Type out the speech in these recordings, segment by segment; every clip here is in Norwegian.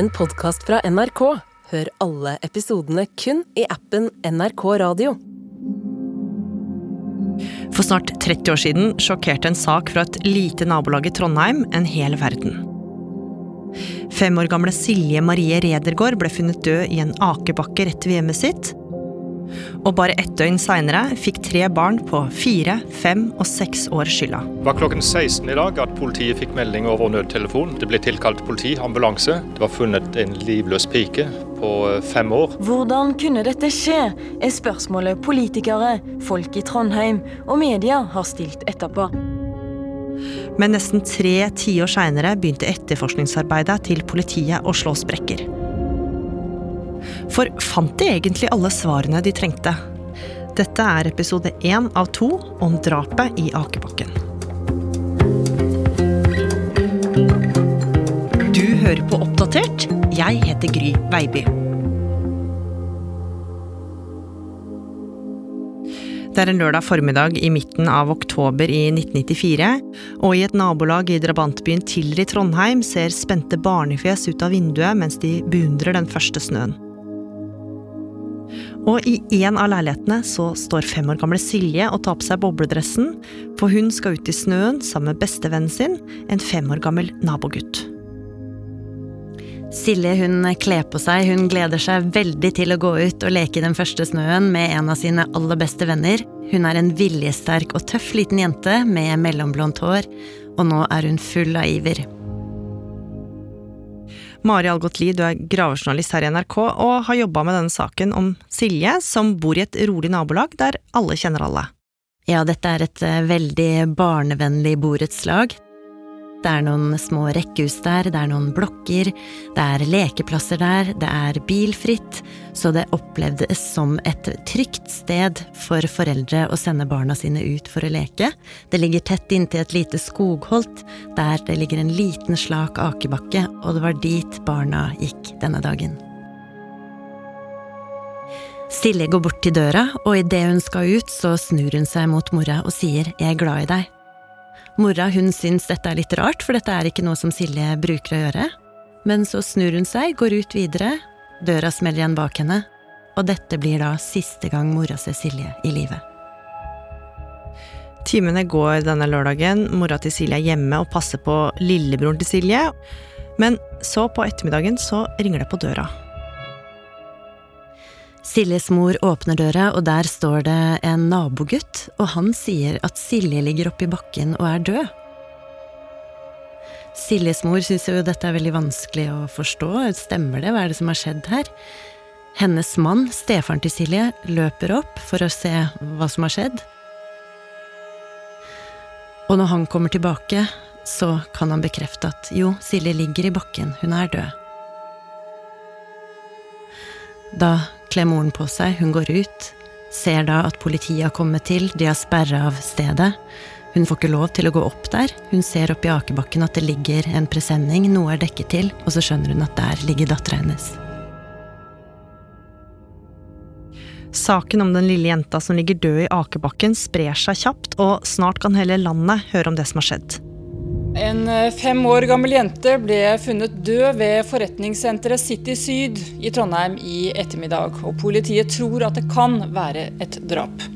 en podkast fra NRK. Hør alle episodene kun i appen NRK Radio. For snart 30 år siden sjokkerte en sak fra et lite nabolag i Trondheim en hel verden. Fem år gamle Silje Marie Redergård ble funnet død i en akebakke rett ved hjemmet sitt. Og bare ett døgn seinere fikk tre barn på fire, fem og seks år skylda. Det var klokken 16 i dag at politiet fikk melding over nødtelefon. Det ble tilkalt politi, ambulanse. Det var funnet en livløs pike på eh, fem år. Hvordan kunne dette skje, er spørsmålet politikere, folk i Trondheim og media har stilt etterpå. Men nesten tre tiår seinere begynte etterforskningsarbeidet til politiet å slå sprekker. For fant de egentlig alle svarene de trengte? Dette er episode én av to om drapet i Akebakken. Du hører på Oppdatert. Jeg heter Gry Veiby. Det er en lørdag formiddag i midten av oktober i 1994, og i et nabolag i drabantbyen Tiller i Trondheim ser spente barnefjes ut av vinduet mens de beundrer den første snøen. Og i en av leilighetene så står fem år gamle Silje og tar på seg bobledressen, for hun skal ut i snøen sammen med bestevennen sin, en fem år gammel nabogutt. Silje hun kler på seg, hun gleder seg veldig til å gå ut og leke i den første snøen med en av sine aller beste venner. Hun er en viljesterk og tøff liten jente med mellomblondt hår, og nå er hun full av iver. Mari Algot Lie, du er gravejournalist her i NRK og har jobba med denne saken om Silje, som bor i et rolig nabolag der alle kjenner alle. Ja, dette er et eh, veldig barnevennlig borettslag. Det er noen små rekkehus der, det er noen blokker, det er lekeplasser der, det er bilfritt, så det opplevdes som et trygt sted for foreldre å sende barna sine ut for å leke. Det ligger tett inntil et lite skogholt, der det ligger en liten, slak akebakke, og det var dit barna gikk denne dagen. Silje går bort til døra, og idet hun skal ut, så snur hun seg mot mora og sier jeg er glad i deg. Mora hun syns dette er litt rart, for dette er ikke noe som Silje bruker å gjøre. Men så snur hun seg, går ut videre, døra smeller igjen bak henne, og dette blir da siste gang mora ser Silje i live. Timene går denne lørdagen, mora til Silje er hjemme og passer på lillebroren til Silje. Men så på ettermiddagen så ringer det på døra. Siljes mor åpner døra, og der står det en nabogutt, og han sier at Silje ligger oppi bakken og er død. Siljes mor syns jo dette er veldig vanskelig å forstå, stemmer det, hva er det som har skjedd her? Hennes mann, stefaren til Silje, løper opp for å se hva som har skjedd. Og når han kommer tilbake, så kan han bekrefte at jo, Silje ligger i bakken, hun er død. Da kler moren på seg, hun går ut, ser da at politiet har kommet til, de har sperra av stedet. Hun får ikke lov til å gå opp der. Hun ser opp i akebakken at det ligger en presenning, noe er dekket til, og så skjønner hun at der ligger dattera hennes. Saken om den lille jenta som ligger død i akebakken, sprer seg kjapt, og snart kan hele landet høre om det som har skjedd. En eh, fem år gammel jente ble funnet død ved forretningssenteret City Syd i Trondheim i ettermiddag. Og politiet tror at det kan være et drap.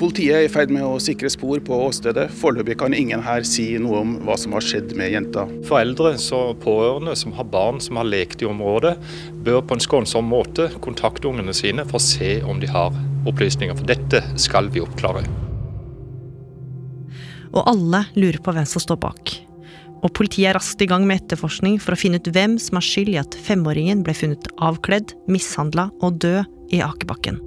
Politiet er i ferd med å sikre spor på åstedet. Foreløpig kan ingen her si noe om hva som har skjedd med jenta. Foreldre og pårørende som har barn som har lekt i området, bør på en skånsom måte kontakte ungene sine for å se om de har opplysninger. For dette skal vi oppklare. Og alle lurer på hvem som står bak. Og politiet er raskt i gang med etterforskning for å finne ut hvem som har skyld i at femåringen ble funnet avkledd, mishandla og død i akebakken.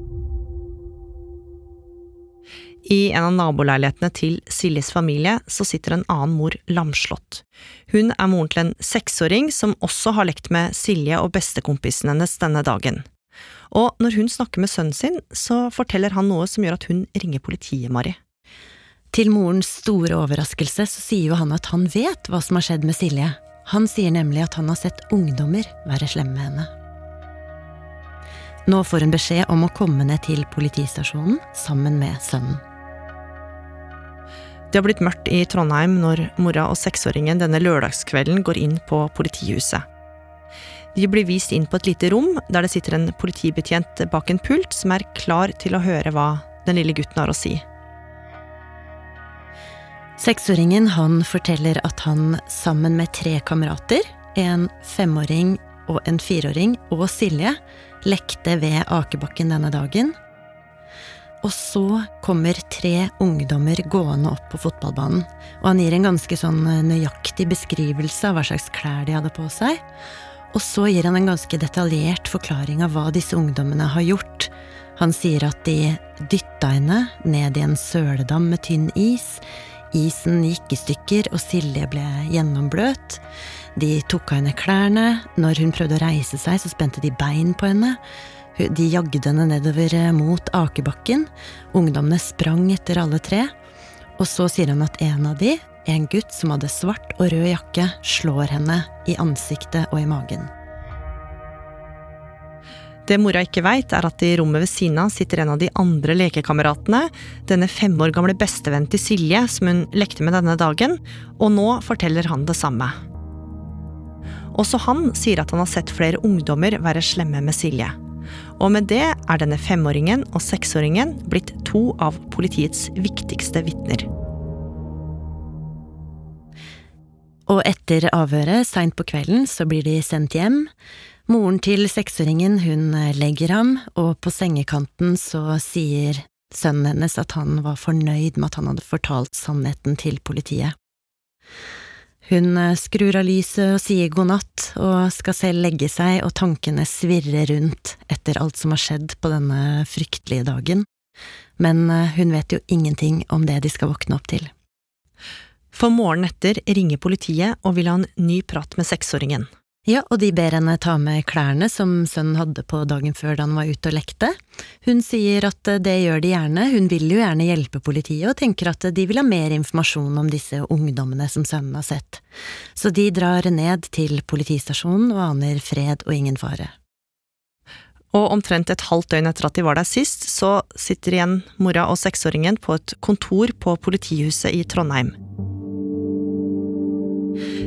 I en av naboleilighetene til Siljes familie så sitter en annen mor lamslått. Hun er moren til en seksåring som også har lekt med Silje og bestekompisen hennes denne dagen. Og når hun snakker med sønnen sin, så forteller han noe som gjør at hun ringer politiet, Mari. Til morens store overraskelse så sier jo han at han vet hva som har skjedd med Silje. Han sier nemlig at han har sett ungdommer være slemme med henne. Nå får hun beskjed om å komme ned til politistasjonen sammen med sønnen. Det har blitt mørkt i Trondheim når mora og seksåringen denne lørdagskvelden går inn på politihuset. De blir vist inn på et lite rom der det sitter en politibetjent bak en pult som er klar til å høre hva den lille gutten har å si. Seksåringen han forteller at han sammen med tre kamerater, en femåring og en fireåring og Silje, lekte ved akebakken denne dagen. Og så kommer tre ungdommer gående opp på fotballbanen, og han gir en ganske sånn nøyaktig beskrivelse av hva slags klær de hadde på seg. Og så gir han en ganske detaljert forklaring av hva disse ungdommene har gjort. Han sier at de dytta henne ned i en søledam med tynn is. Isen gikk i stykker, og Silje ble gjennombløt. De tok av henne klærne. Når hun prøvde å reise seg, så spente de bein på henne. De jagde henne nedover eh, mot akebakken. Ungdommene sprang etter alle tre. Og så sier han at en av de, en gutt som hadde svart og rød jakke, slår henne i ansiktet og i magen. Det mora ikke veit, er at i rommet ved siden av sitter en av de andre lekekameratene, denne fem år gamle bestevennen til Silje som hun lekte med denne dagen, og nå forteller han det samme. Også han sier at han har sett flere ungdommer være slemme med Silje. Og med det er denne femåringen og seksåringen blitt to av politiets viktigste vitner. Og etter avhøret seint på kvelden så blir de sendt hjem. Moren til seksåringen hun legger ham, og på sengekanten så sier sønnen hennes at han var fornøyd med at han hadde fortalt sannheten til politiet. Hun skrur av lyset og sier god natt, og skal selv legge seg, og tankene svirrer rundt etter alt som har skjedd på denne fryktelige dagen, men hun vet jo ingenting om det de skal våkne opp til. For morgenen etter ringer politiet og vil ha en ny prat med seksåringen. Ja, og de ber henne ta med klærne som sønnen hadde på dagen før da han var ute og lekte. Hun sier at det gjør de gjerne, hun vil jo gjerne hjelpe politiet, og tenker at de vil ha mer informasjon om disse ungdommene som sønnen har sett. Så de drar ned til politistasjonen og aner fred og ingen fare. Og omtrent et halvt døgn etter at de var der sist, så sitter igjen mora og seksåringen på et kontor på politihuset i Trondheim.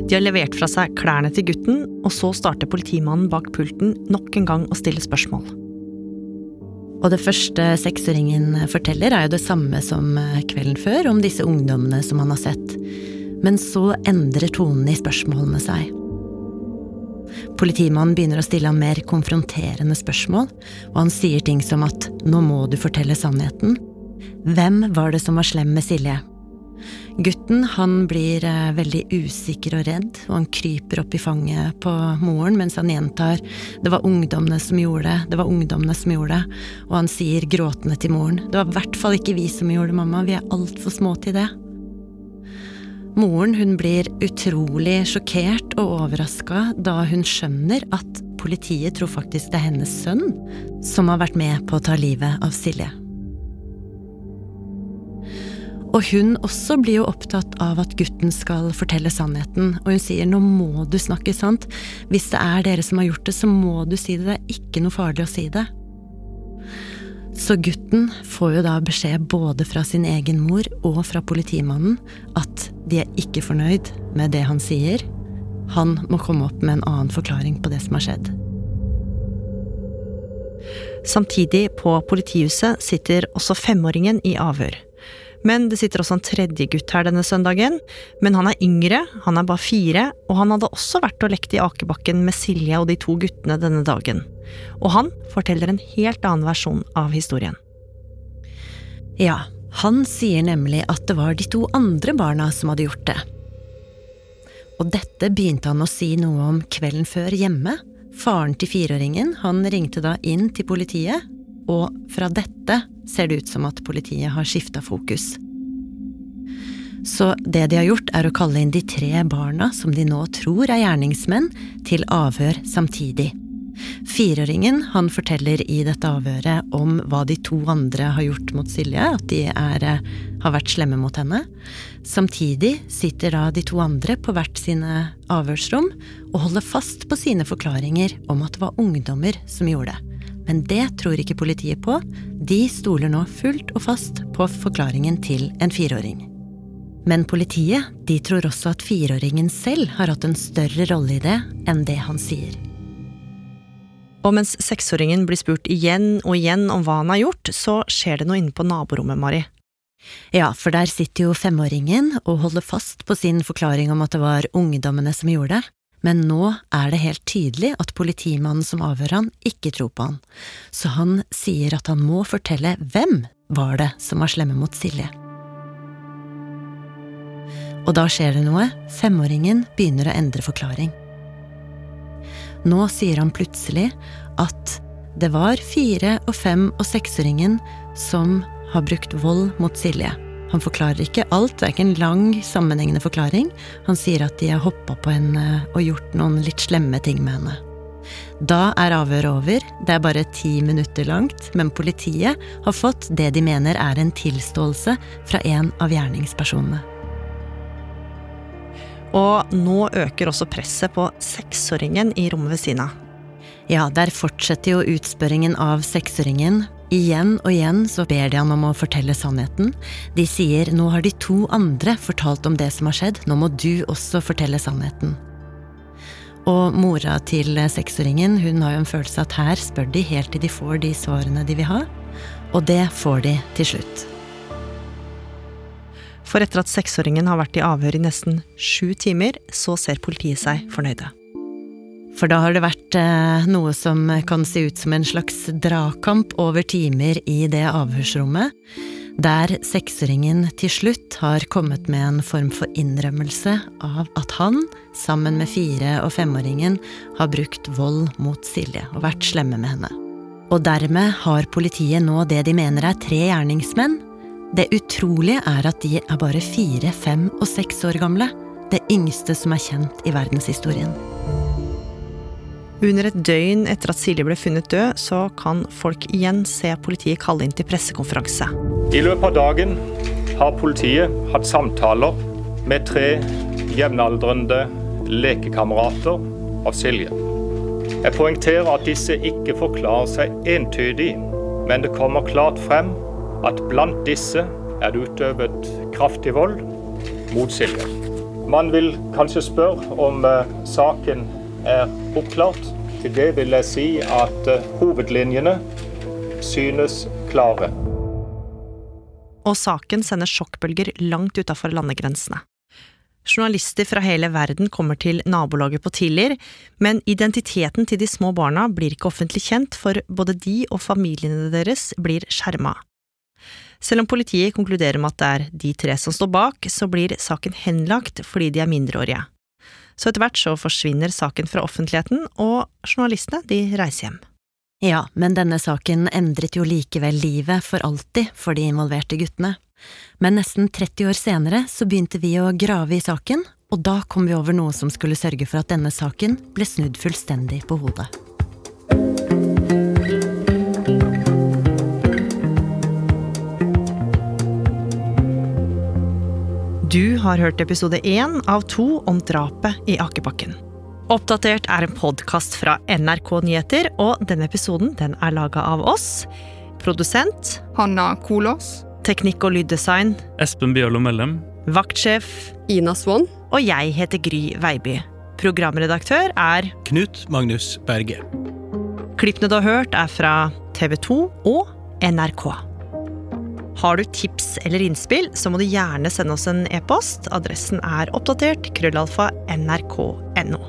De har levert fra seg klærne til gutten, og så starter politimannen bak pulten nok en gang å stille spørsmål. Og det første seksåringen forteller, er jo det samme som kvelden før, om disse ungdommene som han har sett. Men så endrer tonen i spørsmålene seg. Politimannen begynner å stille ham mer konfronterende spørsmål, og han sier ting som at nå må du fortelle sannheten. Hvem var det som var slem med Silje? Gutten han blir eh, veldig usikker og redd, og han kryper opp i fanget på moren mens han gjentar det var ungdommene som gjorde det, det var ungdommene som gjorde det, og han sier gråtende til moren det var i hvert fall ikke vi som gjorde det, mamma, vi er altfor små til det. Moren hun blir utrolig sjokkert og overraska da hun skjønner at politiet tror faktisk det er hennes sønn som har vært med på å ta livet av Silje. Og hun også blir jo opptatt av at gutten skal fortelle sannheten, og hun sier nå må du snakke sant, hvis det er dere som har gjort det, så må du si det, det er ikke noe farlig å si det. Så gutten får jo da beskjed både fra sin egen mor og fra politimannen at de er ikke fornøyd med det han sier. Han må komme opp med en annen forklaring på det som har skjedd. Samtidig, på politihuset, sitter også femåringen i avhør. Men det sitter også en tredje gutt her denne søndagen. Men han er yngre, han er bare fire, og han hadde også vært og lekt i akebakken med Silje og de to guttene denne dagen. Og han forteller en helt annen versjon av historien. Ja, han sier nemlig at det var de to andre barna som hadde gjort det. Og dette begynte han å si noe om kvelden før hjemme. Faren til fireåringen han ringte da inn til politiet og fra dette ser det ut som at politiet har skifta fokus. Så det de har gjort, er å kalle inn de tre barna som de nå tror er gjerningsmenn, til avhør samtidig. Fireåringen han forteller i dette avhøret om hva de to andre har gjort mot Silje, at de er, har vært slemme mot henne. Samtidig sitter da de to andre på hvert sine avhørsrom og holder fast på sine forklaringer om at det var ungdommer som gjorde det. Men det tror ikke politiet på. De stoler nå fullt og fast på forklaringen til en fireåring. Men politiet de tror også at fireåringen selv har hatt en større rolle i det enn det han sier. Og mens seksåringen blir spurt igjen og igjen om hva han har gjort, så skjer det noe inne på naborommet, Mari. Ja, for der sitter jo femåringen og holder fast på sin forklaring om at det var ungdommene som gjorde det, men nå er det helt tydelig at politimannen som avhører han, ikke tror på han, så han sier at han må fortelle hvem var det som var slemme mot Silje. Og da skjer det noe, femåringen begynner å endre forklaring. Nå sier han plutselig at det var fire- og fem- og seksåringen som har brukt vold mot Silje. Han forklarer ikke alt, det er ikke en lang, sammenhengende forklaring. Han sier at de har hoppa på henne og gjort noen litt slemme ting med henne. Da er avhøret over, det er bare ti minutter langt, men politiet har fått det de mener er en tilståelse fra en av gjerningspersonene. Og nå øker også presset på seksåringen i rommet ved siden av. Ja, der fortsetter jo utspørringen av seksåringen. Igjen og igjen så ber de han om å fortelle sannheten. De sier nå har de to andre fortalt om det som har skjedd, nå må du også fortelle sannheten. Og mora til seksåringen hun har jo en følelse at her spør de helt til de får de svarene de vil ha. Og det får de til slutt. For etter at seksåringen har vært i avhør i nesten sju timer, så ser politiet seg fornøyde. For da har det vært eh, noe som kan se ut som en slags dragkamp over timer i det avhørsrommet, der seksåringen til slutt har kommet med en form for innrømmelse av at han, sammen med fire- og femåringen, har brukt vold mot Silje og vært slemme med henne. Og dermed har politiet nå det de mener er tre gjerningsmenn. Det utrolige er at de er bare fire, fem og seks år gamle. Det yngste som er kjent i verdenshistorien. Under et døgn etter at Silje ble funnet død, så kan folk igjen se politiet kalle inn til pressekonferanse. I løpet av dagen har politiet hatt samtaler med tre jevnaldrende lekekamerater av Silje. Jeg poengterer at disse ikke forklarer seg entydig, men det kommer klart frem at blant disse er det utøvet kraftig vold mot Silje. Man vil kanskje spørre om eh, saken er oppklart. Til det vil jeg si at eh, hovedlinjene synes klare. Og saken sender sjokkbølger langt utafor landegrensene. Journalister fra hele verden kommer til nabolaget på Tiller, men identiteten til de små barna blir ikke offentlig kjent, for både de og familiene deres blir skjerma. Selv om politiet konkluderer med at det er de tre som står bak, så blir saken henlagt fordi de er mindreårige. Så etter hvert så forsvinner saken fra offentligheten, og journalistene de reiser hjem. Ja, men denne saken endret jo likevel livet for alltid for de involverte guttene. Men nesten 30 år senere så begynte vi å grave i saken, og da kom vi over noe som skulle sørge for at denne saken ble snudd fullstendig på hodet. Du har hørt episode én av to om drapet i Akebakken. Oppdatert er en podkast fra NRK Nyheter, og denne episoden den er laga av oss. Produsent Hanna Kolås. Teknikk og lyddesign Espen Bjørlo Mellem. Vaktsjef Ina Swann. Og jeg heter Gry Veiby. Programredaktør er Knut Magnus Berge. Klippene du har hørt, er fra TV 2 og NRK. Har du tips eller innspill, så må du gjerne sende oss en e-post. Adressen er oppdatert krøllalfa nrk.no.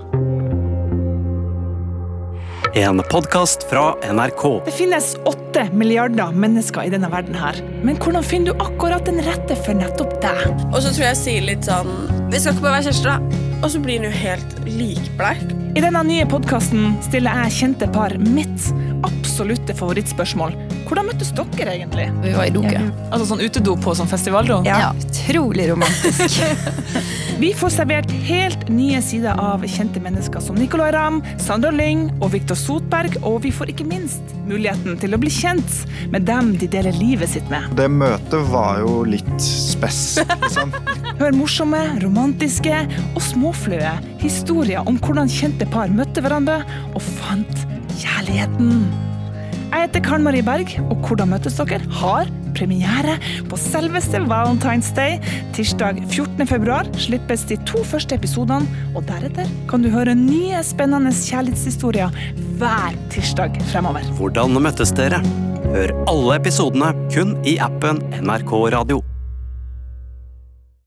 En podkast fra NRK. Det finnes åtte milliarder mennesker i denne verden her. Men hvordan finner du akkurat den rette for nettopp deg? Og så tror jeg jeg sier litt sånn Vi skal ikke bare være kjærester, da. Og så blir hun jo helt likbleik. I denne nye podkasten stiller jeg kjente par mitt absolutte favorittspørsmål. Hvordan møttes dere egentlig? Vi var i doke. Ja. Altså sånn utedo på sånn festivaldo? Ja, utrolig romantisk. Vi får servert helt nye sider av kjente mennesker som Nicolay Ramm, Sandra Lyng og Viktor Sotberg, og vi får ikke minst muligheten til å bli kjent med dem de deler livet sitt med. Det møtet var jo litt spess, liksom. Hør morsomme, romantiske og småfløye historier om hvordan kjente par møtte hverandre og fant kjærligheten. Jeg heter Karen Marie Berg, og Hvordan møtes dere? har premiere på selveste Valentine's Day. Tirsdag 14. februar slippes de to første episodene, og deretter kan du høre nye spennende kjærlighetshistorier hver tirsdag fremover. Hvordan møttes dere? Hør alle episodene kun i appen NRK Radio.